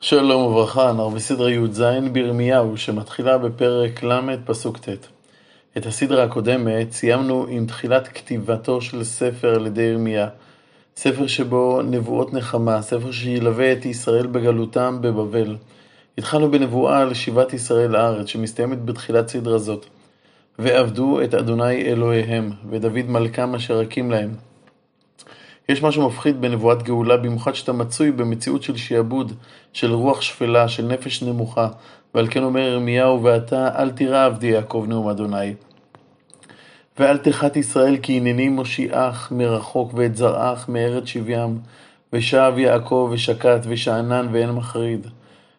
שלום וברכה, אנחנו בסדרה י"ז בירמיהו, שמתחילה בפרק ל', פסוק ט'. את הסדרה הקודמת סיימנו עם תחילת כתיבתו של ספר על ידי ירמיה, ספר שבו נבואות נחמה, ספר שילווה את ישראל בגלותם בבבל. התחלנו בנבואה על שיבת ישראל לארץ, שמסתיימת בתחילת סדרה זאת. ועבדו את אדוני אלוהיהם, ודוד מלכם אשר הקים להם. יש משהו מפחיד בנבואת גאולה, במיוחד שאתה מצוי במציאות של שיעבוד, של רוח שפלה, של נפש נמוכה. ועל כן אומר ירמיהו, ואתה אל תירא עבדי יעקב נאום אדוני. ואל תחת ישראל כי הנני מושיעך מרחוק ואת זרעך מארץ שבים, ושב יעקב ושקט ושאנן ואין מחריד.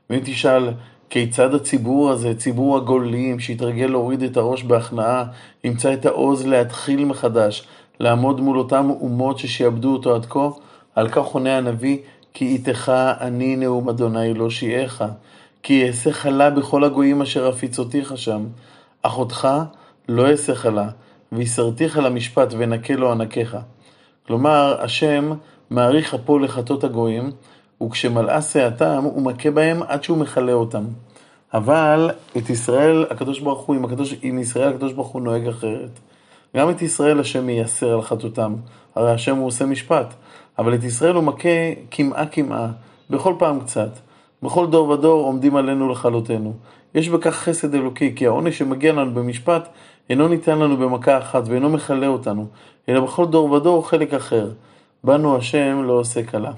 ואם תשאל, כיצד הציבור הזה, ציבור הגולים שהתרגל להוריד את הראש בהכנעה, ימצא את העוז להתחיל מחדש, לעמוד מול אותם אומות ששיעבדו אותו עד כה? על כך עונה הנביא, כי איתך אני נאום אדוני לא שיעך, כי אעשה חלה בכל הגויים אשר הפיצותיך שם. אחותך לא אעשה חלה, ויסרתיך למשפט ונקה לו ענקיך. כלומר, השם מעריך אפו לחטות הגויים, וכשמלאה שעתם הוא מכה בהם עד שהוא מכלה אותם. אבל את ישראל, הקדוש ברוך הוא, עם, הקדוש, עם ישראל הקדוש ברוך הוא נוהג אחרת. גם את ישראל השם מייסר על חטאותם, הרי השם הוא עושה משפט, אבל את ישראל הוא מכה קמעה קמעה, בכל פעם קצת. בכל דור ודור עומדים עלינו לכלותנו. יש בכך חסד אלוקי, כי העונש שמגיע לנו במשפט אינו ניתן לנו במכה אחת ואינו מכלה אותנו, אלא בכל דור ודור חלק אחר. בנו השם לא עושה קלה.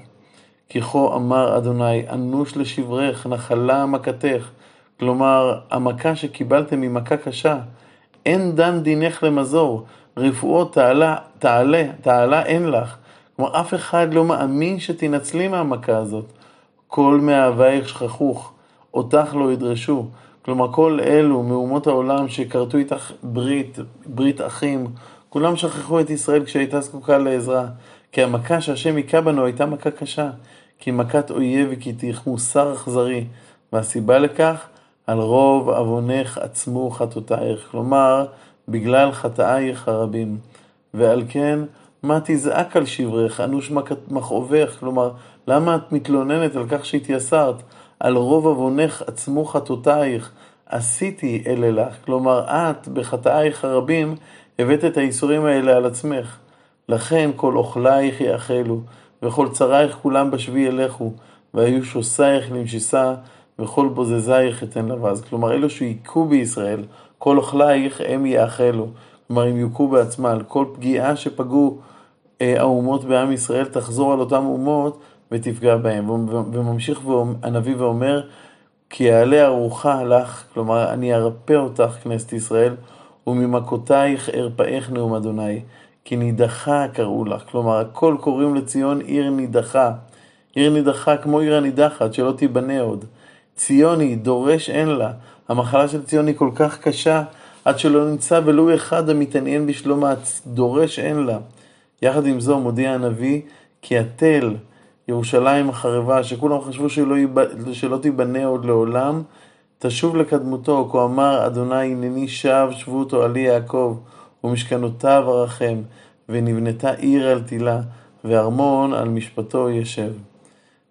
כי כה אמר אדוני, אנוש לשברך, נחלה מכתך. כלומר, המכה שקיבלתם היא מכה קשה. אין דן דינך למזור, רפואות תעלה, תעלה, תעלה אין לך. כלומר, אף אחד לא מאמין שתנצלי מהמכה הזאת. כל מאהבייך שכחוך, אותך לא ידרשו. כלומר, כל אלו מאומות העולם שכרתו איתך ברית, ברית אחים, כולם שכחו את ישראל כשהייתה זקוקה לעזרה. כי המכה שהשם היכה בנו הייתה מכה קשה. כי מכת אויב וכתיך מוסר אכזרי. והסיבה לכך, על רוב עוונך עצמו חטאותייך, כלומר, בגלל חטאייך הרבים. ועל כן, מה תזעק על שברך, אנוש מכאובך, כלומר, למה את מתלוננת על כך שהתייסרת? על רוב עוונך עצמו חטאותייך, עשיתי אלה לך, כלומר, את, בחטאייך הרבים, הבאת את האיסורים האלה על עצמך. לכן כל אוכלייך יאכלו, וכל צריך כולם בשבי ילכו, והיו שוסייך למשיסה, וכל בוזזייך אתן לבז. כלומר, אלו שהיכו בישראל, כל אוכלייך הם יאכלו. כלומר, הם יוכו בעצמם. על כל פגיעה שפגעו אה, האומות בעם ישראל, תחזור על אותם אומות ותפגע בהם. וממשיך הנביא ואומר, כי יעלה ארוחה לך, כלומר, אני ארפא אותך, כנסת ישראל, וממכותייך ארפאך נאום אדוני. כי נידחה קראו לך. כלומר, הכל קוראים לציון עיר נידחה. עיר נידחה כמו עיר הנידחת, שלא תיבנה עוד. ציוני, דורש אין לה. המחלה של ציון היא כל כך קשה, עד שלא נמצא ולו אחד המתעניין בשלומה, דורש אין לה. יחד עם זו מודיע הנביא, כי התל, ירושלים החרבה, שכולם חשבו שלא, יב... שלא תיבנה עוד לעולם, תשוב לקדמותו, כה אמר אדוני הנני שב שבות אוהלי יעקב, ומשכנותיו ארחם, ונבנתה עיר על תילה, וארמון על משפטו ישב.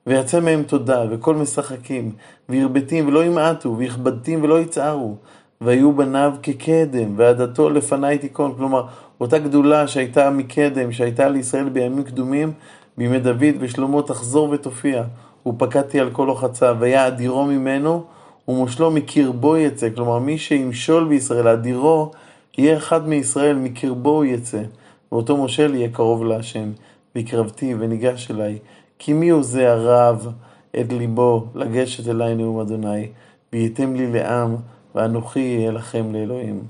ויצא מהם תודה, וכל משחקים, והרבתים ולא ימעטו, והכבדתים ולא יצערו, והיו בניו כקדם, ועדתו לפניי תיכון. כלומר, אותה גדולה שהייתה מקדם, שהייתה לישראל בימים קדומים, בימי דוד ושלמה תחזור ותופיע. ופקדתי על כל לוחציו, והיה אדירו ממנו, ומושלו מקרבו יצא. כלומר, מי שימשול בישראל, אדירו, יהיה אחד מישראל, מקרבו הוא יצא. ואותו מושל יהיה קרוב להשם. והקרבתי וניגש אליי. כי מי הוא זה הרב את ליבו לגשת אליי נאום אדוני, וייתם לי לעם, ואנוכי אהיה לכם לאלוהים.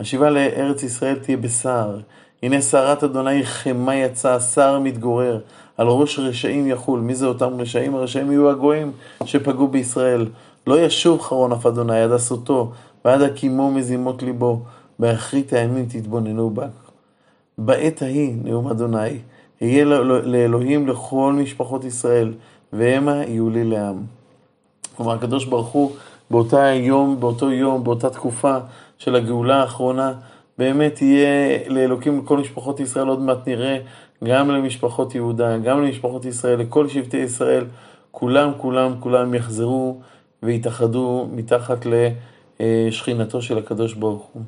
השיבה לארץ ישראל תהיה בשר. הנה שרת אדוני חמה יצא, שר מתגורר, על ראש רשעים יחול. מי זה אותם רשעים? הרשעים יהיו הגויים שפגעו בישראל. לא ישוב חרון אף אדוני עד עשותו, ועד הקימו מזימות ליבו, באחרית הימים תתבוננו בה. בעת ההיא, נאום אדוני, אהיה לאלוהים לכל משפחות ישראל, והמה יהיו לי לעם. כלומר, הקדוש ברוך הוא באותה יום, באותו יום, באותה תקופה של הגאולה האחרונה, באמת יהיה לאלוקים לכל משפחות ישראל, עוד מעט נראה, גם למשפחות יהודה, גם למשפחות ישראל, לכל שבטי ישראל, כולם, כולם, כולם יחזרו ויתאחדו מתחת לשכינתו של הקדוש ברוך הוא.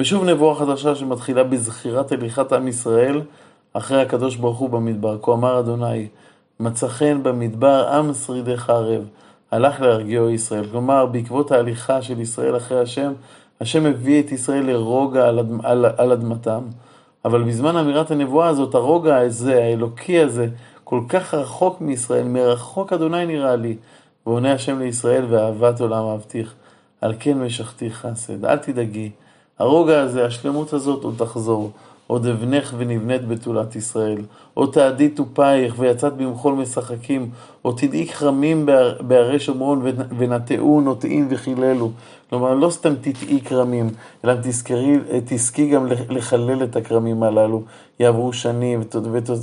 ושוב נבואה חדשה שמתחילה בזכירת הליכת עם ישראל אחרי הקדוש ברוך הוא במדבר. כה אמר אדוני, מצא חן במדבר עם שרידי חרב, הלך להרגיעו ישראל. כלומר, בעקבות ההליכה של ישראל אחרי השם, השם הביא את ישראל לרוגע על, אדמ, על, על אדמתם. אבל בזמן אמירת הנבואה הזאת, הרוגע הזה, האלוקי הזה, כל כך רחוק מישראל, מרחוק אדוני נראה לי. ועונה השם לישראל, ואהבת עולם אהבתיך. על כן משכתי חסד. אל תדאגי. הרוגע הזה, השלמות הזאת עוד תחזור. עוד אבנך ונבנית בתולת ישראל. עוד תעדי תופייך ויצאת במחול משחקים. עוד תדעי כרמים בהרי שומרון ונטעו נוטעים וחיללו. כלומר, לא סתם תטעי כרמים, אלא תזכרי, תזכי גם לחלל את הכרמים הללו. יעברו שנים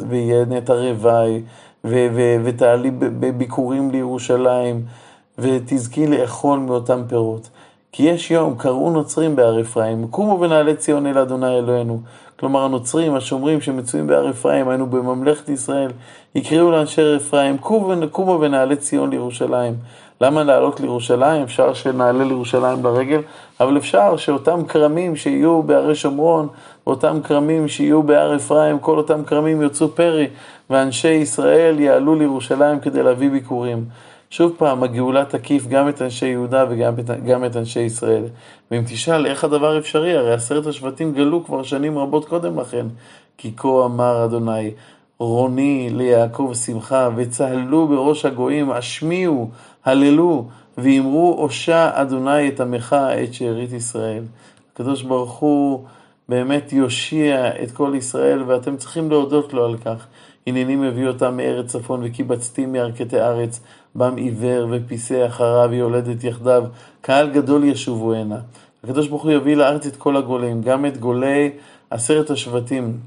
ויהיה נטע ותעלי בביקורים לירושלים, ותזכי לאכול מאותם פירות. כי יש יום, קראו נוצרים בהר אפרים, קומו ונעלה ציון אל אדוני אלוהינו. כלומר הנוצרים, השומרים שמצויים בהר אפרים, היינו בממלכת ישראל, יקראו לאנשי אפרים, קומו ונעלה ציון לירושלים. למה לעלות לירושלים? אפשר שנעלה לירושלים לרגל, אבל אפשר שאותם כרמים שיהיו בהרי שומרון, אותם כרמים שיהיו בהר אפרים, כל אותם כרמים יוצאו פרי, ואנשי ישראל יעלו לירושלים כדי להביא ביקורים. שוב פעם, הגאולה תקיף גם את אנשי יהודה וגם את, גם את אנשי ישראל. ואם תשאל איך הדבר אפשרי, הרי עשרת השבטים גלו כבר שנים רבות קודם לכן. כי כה אמר אדוני, רוני ליעקב שמחה, וצהלו בראש הגויים, השמיעו, הללו, ואמרו הושע אדוני את עמך, את שארית ישראל. הקדוש ברוך הוא באמת יושיע את כל ישראל, ואתם צריכים להודות לו על כך. הנני מביא אותם מארץ צפון, וקיבצתי מירכתי ארץ. בם עיוור ופיסי אחריו יולדת יחדיו, קהל גדול ישובו הנה. הקדוש ברוך הוא יביא לארץ את כל הגולים, גם את גולי עשרת השבטים.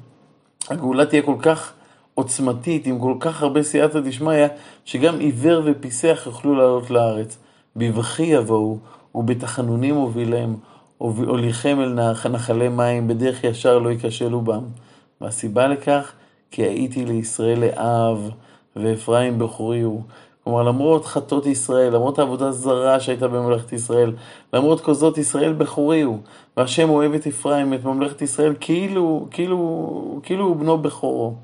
הגאולה תהיה כל כך עוצמתית, עם כל כך הרבה סייעתא דשמיא, שגם עיוור ופיסח יוכלו לעלות לארץ. בבכי יבואו, ובתחנונים הובילם, הוליכם אל נחלי מים, בדרך ישר לא ייכשלו בם. והסיבה לכך, כי הייתי לישראל לאב, ואפרים בכורי הוא. כלומר, למרות חטאות ישראל, למרות העבודה הזרה שהייתה בממלכת ישראל, למרות כל זאת ישראל בכורי הוא, והשם אוהב את אפרים, את ממלכת ישראל, כאילו, כאילו, כאילו הוא בנו בכורו.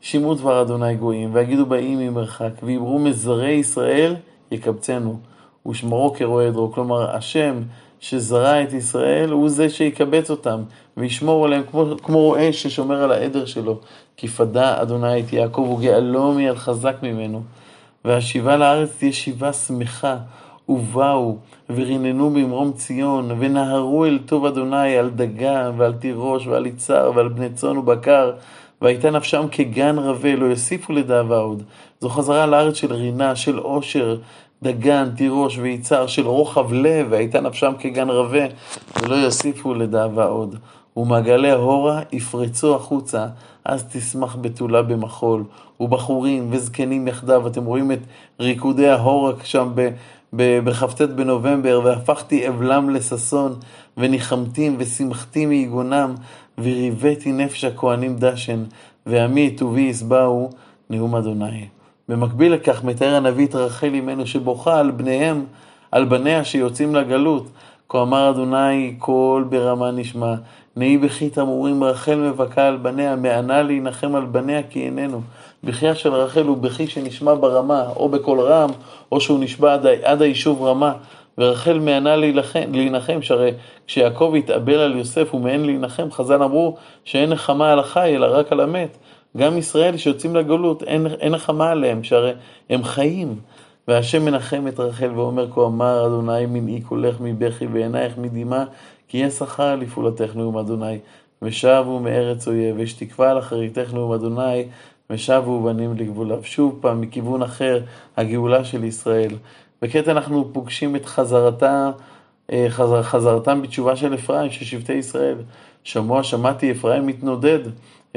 שימו דבר אדוני גויים, ויגידו באים ממרחק, ויאמרו מזרי ישראל יקבצנו, ושמרו כרועה עדרו. כלומר, השם שזרע את ישראל, הוא זה שיקבץ אותם, וישמור עליהם כמו, כמו רועה ששומר על העדר שלו. כי פדה אדוני את יעקב, וגאלו מיד חזק ממנו. והשיבה לארץ תהיה שיבה שמחה, ובאו, וריננו במרום ציון, ונהרו אל טוב אדוני על דגן, ועל תירוש, ועל יצהר, ועל בני צאן ובקר, והייתה נפשם כגן רבה, לא יוסיפו לדאבה עוד. זו חזרה לארץ של רינה, של עושר, דגן, תירוש ויצהר, של רוחב לב, והייתה נפשם כגן רבה, ולא יוסיפו לדאבה עוד. ומעגלי ההורה יפרצו החוצה, אז תשמח בתולה במחול, ובחורים וזקנים יחדיו, אתם רואים את ריקודי ההורה שם בכ"ט בנובמבר, והפכתי אבלם לששון, וניחמתים ושמחתי מיגונם, וריוויתי נפש הכהנים דשן, ועמי טובי ישבעו, נאום אדוני. במקביל לכך מתאר הנביא את רחל אמנו שבוכה על בניהם, על בניה שיוצאים לגלות. כה אמר אדוני קול ברמה נשמע, נהי בכי תמרורים רחל מבכה על בניה, מענה להנחם על בניה כי איננו. בחייה של רחל הוא בכי שנשמע ברמה, או בקול רם, או שהוא נשמע עד, עד היישוב רמה. ורחל מענה להנחם, שהרי כשיעקב התאבל על יוסף ומעין להנחם, חז"ל אמרו שאין נחמה על החי אלא רק על המת. גם ישראל שיוצאים לגלות, אין, נחמה עליהם, שהרי הם חיים. והשם מנחם את רחל ואומר כה אמר אדוני מנעי קולך מבכי ועינייך מדמעה כי יש שכר לפעולתך נאום אדוני ושבו מארץ אויב ויש תקווה על אחריתך נאום אדוני ושבו בנים לגבוליו. שוב פעם מכיוון אחר הגאולה של ישראל. וכעת אנחנו פוגשים את חזרתה, אה, חזר, חזרתם בתשובה של אפרים, של שבטי ישראל. שמוע שמעתי אפרים מתנודד,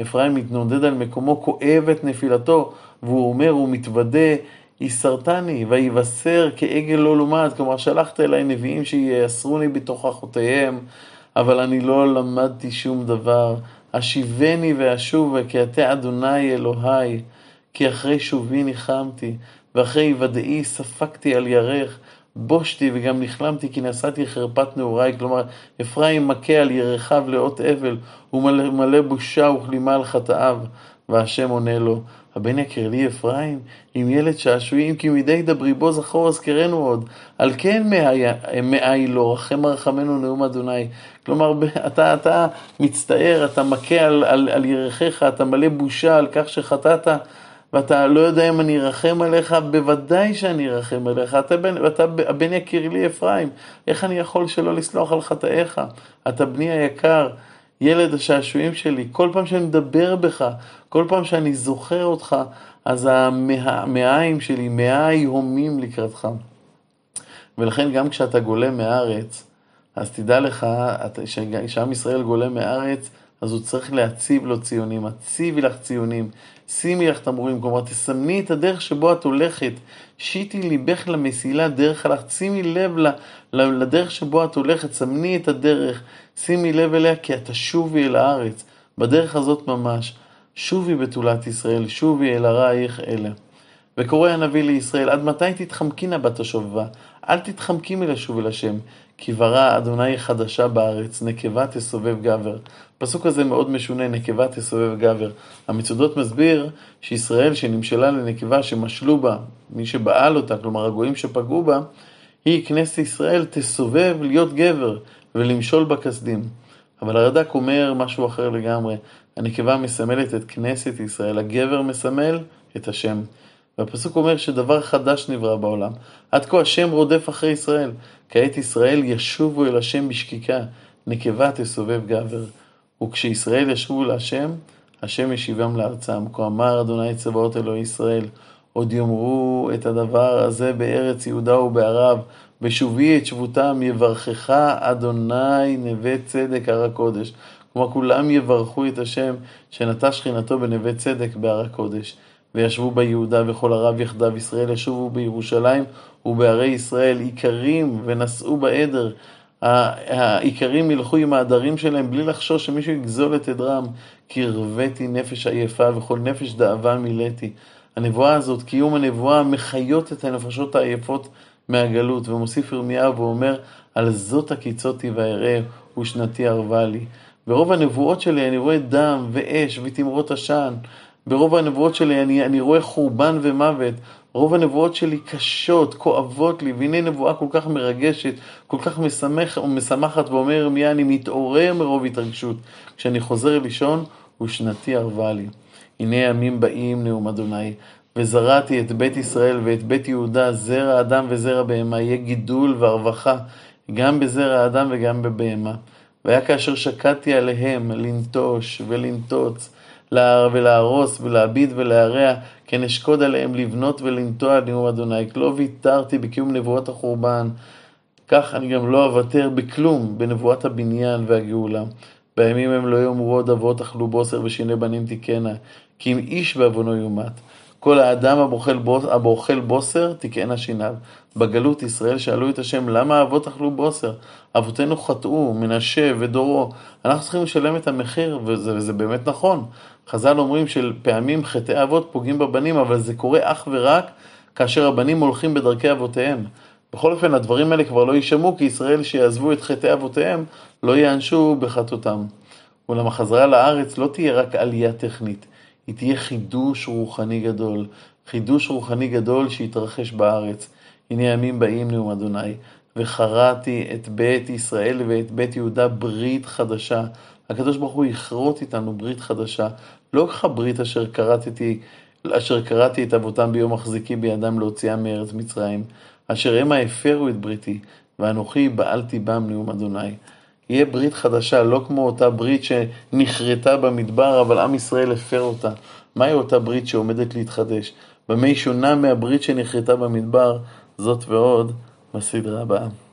אפרים מתנודד על מקומו, כואב את נפילתו, והוא אומר, הוא מתוודה יסרתני, ויבשר כעגל לא לומד, כלומר שלחת אליי נביאים שיאסרוני בתוך אחותיהם, אבל אני לא למדתי שום דבר. אשיבני ואשובה, כי אתה אדוני אלוהי, כי אחרי שובי ניחמתי, ואחרי ודאי ספגתי על ירך, בושתי וגם נכלמתי כי נשאתי חרפת נעוריי, כלומר, אפרים מכה על ירחיו לאות אבל, ומלא בושה וכלימה על חטאיו. והשם עונה לו, הבן יקר לי אפרים, עם ילד שעשועים, כי מדי דברי בו זכור אזכרנו עוד. על כן מאי לו, רחם הרחמנו נאום אדוני. כלומר, אתה, אתה מצטער, אתה מכה על, על, על ירחיך, אתה מלא בושה על כך שחטאת. ואתה לא יודע אם אני ארחם עליך, בוודאי שאני ארחם עליך. אתה, בן, אתה הבן יקיר לי אפרים, איך אני יכול שלא לסלוח על חטאיך? אתה בני היקר, ילד השעשועים שלי, כל פעם שאני מדבר בך, כל פעם שאני זוכר אותך, אז המעיים שלי, מעי הומים לקראתך. ולכן גם כשאתה גולה מארץ, אז תדע לך, כשעם ישראל גולה מארץ, אז הוא צריך להציב לו ציונים. הציבי לך ציונים, שימי לך תמרורים, כלומר תסמני את הדרך שבו את הולכת. שיטי ליבך למסילה דרך הלך, שימי לב לדרך שבו את הולכת, סמני את הדרך, שימי לב אליה כי את תשובי אל הארץ. בדרך הזאת ממש, שובי בתולת ישראל, שובי אל הרעייך אלה. וקורא הנביא לישראל, עד מתי תתחמקי נא בת השובבה? אל תתחמקי מלשוב אל השם, כי ברא אדוני חדשה בארץ, נקבה תסובב גבר. הפסוק הזה מאוד משונה, נקבה תסובב גבר. המצודות מסביר שישראל שנמשלה לנקבה שמשלו בה, מי שבעל אותה, כלומר הגויים שפגעו בה, היא, כנסת ישראל, תסובב להיות גבר ולמשול בכסדים. אבל הרד"ק אומר משהו אחר לגמרי. הנקבה מסמלת את כנסת ישראל, הגבר מסמל את השם. והפסוק אומר שדבר חדש נברא בעולם. עד כה השם רודף אחרי ישראל. כעת ישראל ישובו אל השם בשקיקה, נקבה תסובב גבר. וכשישראל ישובו להשם, השם ישיבם לארצם. כה אמר אדוני צבאות אלוהי ישראל, עוד יאמרו את הדבר הזה בארץ יהודה ובערב, בשובי את שבותם, יברכך אדוני נווה צדק הר הקודש. כלומר, כולם יברכו את השם שנטע שכינתו בנווה צדק בהר הקודש. וישבו ביהודה וכל ערב יחדיו ישראל ישובו בירושלים ובערי ישראל איכרים ונשאו בעדר. האיכרים ילכו עם העדרים שלהם בלי לחשוש שמישהו יגזול את עדרם. כי הרוויתי נפש עייפה וכל נפש דאבה מילאתי. הנבואה הזאת, קיום הנבואה, מחיות את הנפשות העייפות מהגלות. ומוסיף ירמיהו ואומר, על זאת הקיצותי ואראה ושנתי ערבה לי. ברוב הנבואות שלי אני רואה דם ואש ותמרות עשן. ברוב הנבואות שלי אני, אני רואה חורבן ומוות. רוב הנבואות שלי קשות, כואבות לי, והנה נבואה כל כך מרגשת, כל כך משמח, משמחת, ואומר ירמיה, אני מתעורר מרוב התרגשות. כשאני חוזר לישון, ושנתי ערבה לי. הנה ימים באים, נאום אדוני, וזרעתי את בית ישראל ואת בית יהודה, זרע אדם וזרע בהמה, יהיה גידול והרווחה, גם בזרע אדם וגם בבהמה. והיה כאשר שקדתי עליהם לנטוש ולנטוץ, ולהרוס ולהביד ולהרע, כן אשקוד עליהם לבנות ולנטוע נאום אדוני. לא ויתרתי בקיום נבואות החורבן, כך אני גם לא אוותר בכלום בנבואת הבניין והגאולה. בימים הם לא יאמרו עוד אבות אכלו בוסר ושיני בנים תיקנה, כי אם איש בעוונו יומת. כל האדם הבוכל, בוס, הבוכל בוסר תקהנה שיניו. בגלות ישראל שאלו את השם, למה האבות אכלו בוסר? אבותינו חטאו, מנשה ודורו. אנחנו צריכים לשלם את המחיר, וזה, וזה באמת נכון. חז"ל אומרים שפעמים חטאי אבות פוגעים בבנים, אבל זה קורה אך ורק כאשר הבנים הולכים בדרכי אבותיהם. בכל אופן, הדברים האלה כבר לא יישמעו, כי ישראל שיעזבו את חטאי אבותיהם לא יענשו בחטאותם. אולם החזרה לארץ לא תהיה רק עלייה טכנית, היא תהיה חידוש רוחני גדול. חידוש רוחני גדול שיתרחש בארץ. הנה ימים באים נאום אדוני, וחרתי את בית ישראל ואת בית יהודה ברית חדשה. הקדוש ברוך הוא יכרות איתנו ברית חדשה. לא כברית אשר קראתי, אשר קראתי את אבותם ביום מחזיקי בידם להוציאם מארץ מצרים, אשר המה הפרו את בריתי, ואנוכי בעלתי בם נאום אדוני. יהיה ברית חדשה, לא כמו אותה ברית שנחרטה במדבר, אבל עם ישראל הפר אותה. מהי אותה ברית שעומדת להתחדש? במה היא שונה מהברית שנחרטה במדבר? זאת ועוד בסדרה הבאה.